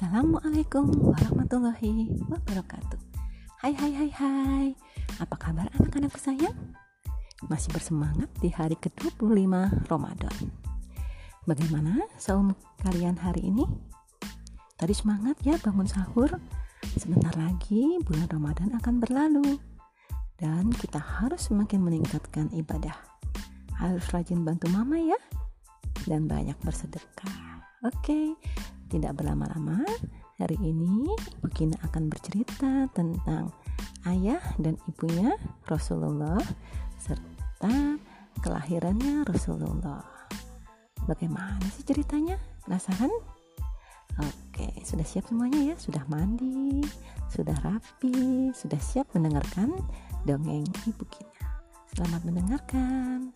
Assalamualaikum warahmatullahi wabarakatuh. Hai hai hai hai. Apa kabar anak-anakku sayang? Masih bersemangat di hari ke-25 Ramadan. Bagaimana saum kalian hari ini? Tadi semangat ya bangun sahur. Sebentar lagi bulan Ramadan akan berlalu. Dan kita harus semakin meningkatkan ibadah. Harus rajin bantu mama ya. Dan banyak bersedekah. Oke, tidak berlama-lama, hari ini Ibu Kina akan bercerita tentang ayah dan ibunya Rasulullah serta kelahirannya Rasulullah. Bagaimana sih ceritanya? Penasaran? Oke, sudah siap semuanya ya? Sudah mandi, sudah rapi, sudah siap mendengarkan dongeng Ibu Kina. Selamat mendengarkan.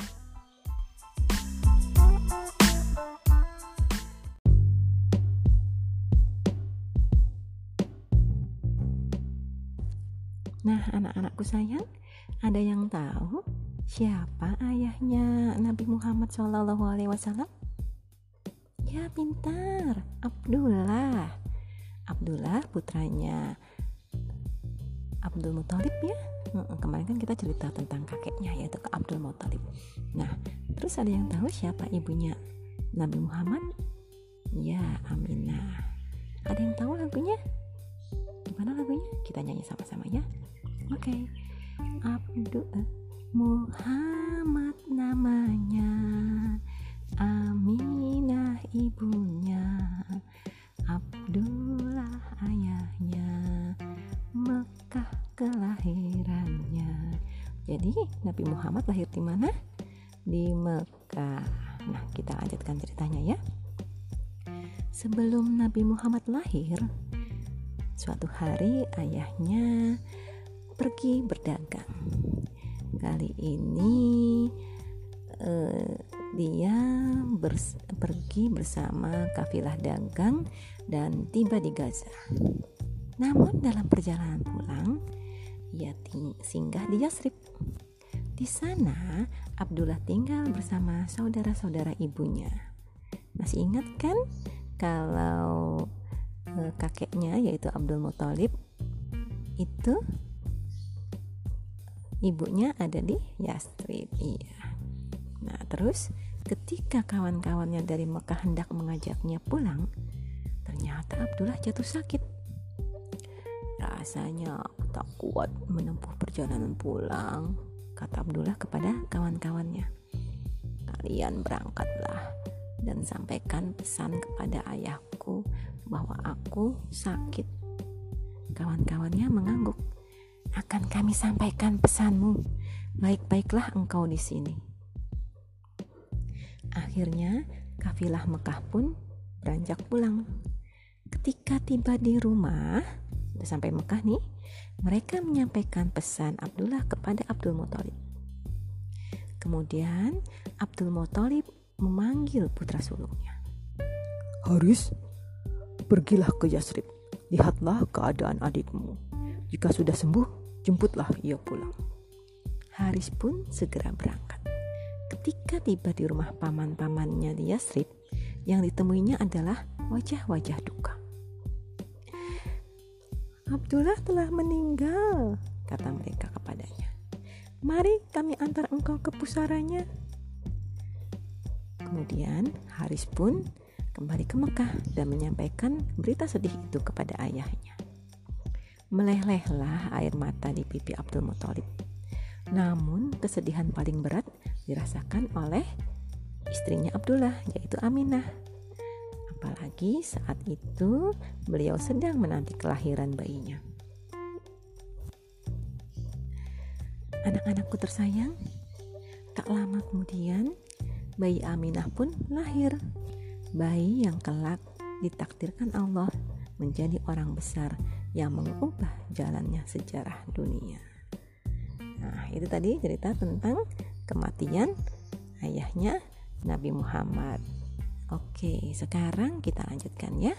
Nah, anak-anakku sayang, ada yang tahu siapa ayahnya Nabi Muhammad SAW? Ya, pintar, Abdullah. Abdullah putranya Abdul Muthalib ya. Kemarin kan kita cerita tentang kakeknya yaitu ke Abdul Muthalib. Nah, terus ada yang tahu siapa ibunya Nabi Muhammad? Ya, Aminah. Ada yang tahu lagunya? Gimana lagunya? Kita nyanyi sama-sama ya. Oke, okay. Abdul Muhammad namanya, Aminah ibunya, Abdullah ayahnya, Mekah kelahirannya. Jadi Nabi Muhammad lahir di mana? Di Mekah. Nah, kita lanjutkan ceritanya ya. Sebelum Nabi Muhammad lahir, suatu hari ayahnya pergi berdagang. Kali ini uh, dia bers pergi bersama kafilah dagang dan tiba di Gaza. Namun dalam perjalanan pulang, ia singgah di Yasrib. Di sana, Abdullah tinggal bersama saudara-saudara ibunya. Masih ingat kan kalau uh, kakeknya yaitu Abdul Muthalib itu ibunya ada di Yastrib iya. Nah terus ketika kawan-kawannya dari Mekah hendak mengajaknya pulang ternyata Abdullah jatuh sakit. Rasanya tak kuat menempuh perjalanan pulang kata Abdullah kepada kawan-kawannya. Kalian berangkatlah dan sampaikan pesan kepada ayahku bahwa aku sakit. Kawan-kawannya mengangguk akan kami sampaikan pesanmu. Baik-baiklah engkau di sini. Akhirnya, kafilah Mekah pun beranjak pulang. Ketika tiba di rumah, sudah sampai Mekah nih, mereka menyampaikan pesan Abdullah kepada Abdul Muthalib. Kemudian Abdul Muthalib memanggil putra sulungnya. Haris, pergilah ke Yasrib. Lihatlah keadaan adikmu. Jika sudah sembuh, Jemputlah ia pulang. Haris pun segera berangkat. Ketika tiba di rumah paman-pamannya di Yasrib, yang ditemuinya adalah wajah-wajah duka. Abdullah telah meninggal, kata mereka kepadanya. Mari kami antar engkau ke pusaranya. Kemudian Haris pun kembali ke Mekah dan menyampaikan berita sedih itu kepada ayahnya. Melelehlah air mata di pipi Abdul Muthalib. Namun kesedihan paling berat dirasakan oleh istrinya Abdullah yaitu Aminah. Apalagi saat itu beliau sedang menanti kelahiran bayinya. Anak-anakku tersayang, tak lama kemudian bayi Aminah pun lahir. Bayi yang kelak ditakdirkan Allah menjadi orang besar yang mengubah jalannya sejarah dunia. Nah, itu tadi cerita tentang kematian ayahnya Nabi Muhammad. Oke, sekarang kita lanjutkan ya.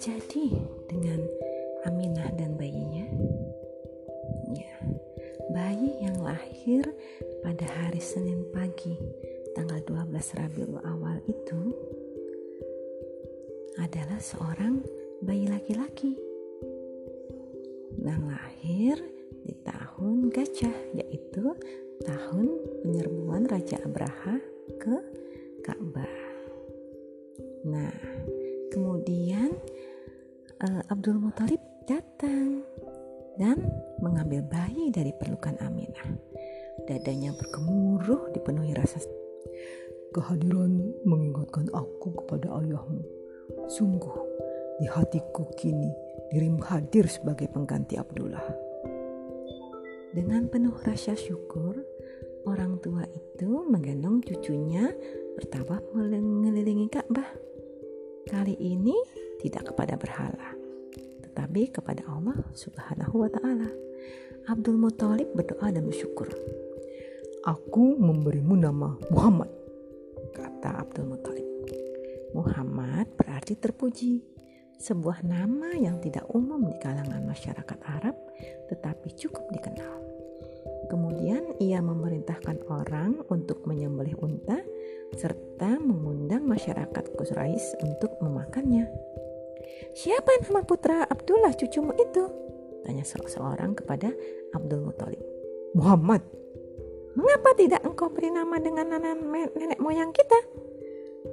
Terjadi dengan Aminah dan bayinya? Ya, bayi yang lahir pada hari Senin pagi, tanggal 12 Rabiul Awal itu adalah seorang bayi laki-laki yang lahir di tahun gajah, yaitu tahun penyerbuan Raja Abraha ke Abdul Muthalib datang dan mengambil bayi dari pelukan Aminah. Dadanya bergemuruh dipenuhi rasa Kehadiran mengingatkan aku kepada ayahmu. Sungguh, di hatiku kini dirimu hadir sebagai pengganti Abdullah. Dengan penuh rasa syukur, orang tua itu menggendong cucunya bertawaf mengelilingi Ka'bah. Kali ini tidak kepada berhala, tetapi kepada Allah Subhanahu wa taala. Abdul Muthalib berdoa dan bersyukur. Aku memberimu nama Muhammad, kata Abdul Muthalib. Muhammad berarti terpuji, sebuah nama yang tidak umum di kalangan masyarakat Arab, tetapi cukup dikenal. Kemudian ia memerintahkan orang untuk menyembelih unta serta mengundang masyarakat Quraisy untuk memakannya. Siapa nama putra Abdullah cucumu itu? Tanya seorang kepada Abdul Muthalib. Muhammad. Mengapa tidak engkau beri nama dengan nenek, moyang kita?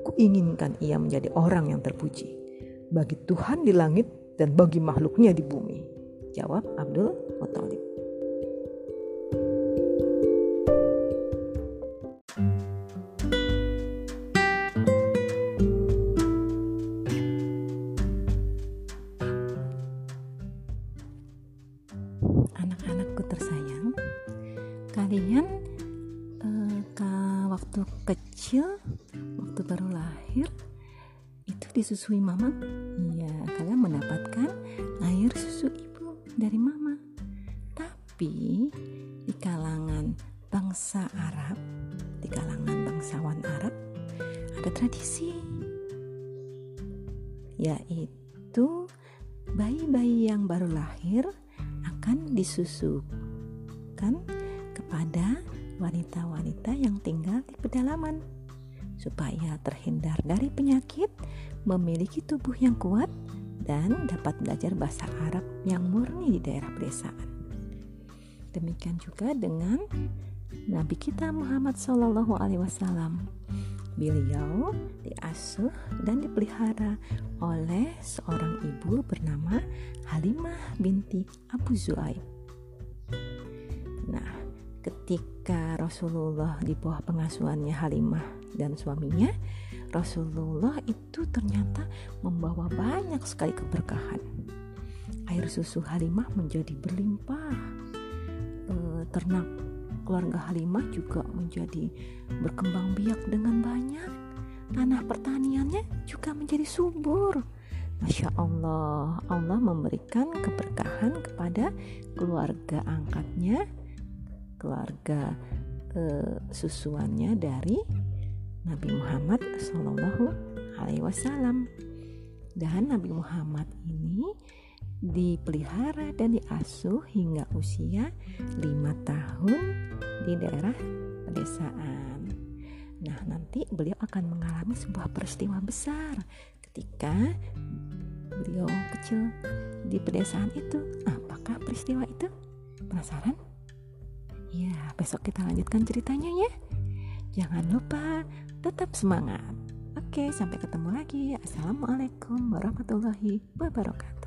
Kuinginkan ia menjadi orang yang terpuji bagi Tuhan di langit dan bagi makhluknya di bumi. Jawab Abdul Muthalib. Disusui mama? Iya, kalian mendapatkan air susu ibu dari mama. Tapi di kalangan bangsa Arab, di kalangan bangsawan Arab, ada tradisi yaitu bayi-bayi yang baru lahir akan disusukan kepada wanita-wanita yang tinggal di pedalaman supaya terhindar dari penyakit, memiliki tubuh yang kuat dan dapat belajar bahasa Arab yang murni di daerah pedesaan. Demikian juga dengan Nabi kita Muhammad Shallallahu Alaihi Wasallam. Beliau diasuh dan dipelihara oleh seorang ibu bernama Halimah binti Abu Zuaib. Ketika Rasulullah di bawah pengasuhannya Halimah dan suaminya, Rasulullah itu ternyata membawa banyak sekali keberkahan. Air susu Halimah menjadi berlimpah. E, ternak keluarga Halimah juga menjadi berkembang biak dengan banyak. Tanah pertaniannya juga menjadi subur. Masya Allah, Allah memberikan keberkahan kepada keluarga angkatnya, keluarga eh, susuannya dari Nabi Muhammad Shallallahu Alaihi Wasallam. Dan Nabi Muhammad ini dipelihara dan diasuh hingga usia lima tahun di daerah pedesaan. Nah, nanti beliau akan mengalami sebuah peristiwa besar ketika beliau kecil di pedesaan itu. Apakah peristiwa itu? Penasaran? Ya, besok kita lanjutkan ceritanya ya. Jangan lupa tetap semangat. Oke, sampai ketemu lagi. Assalamualaikum warahmatullahi wabarakatuh.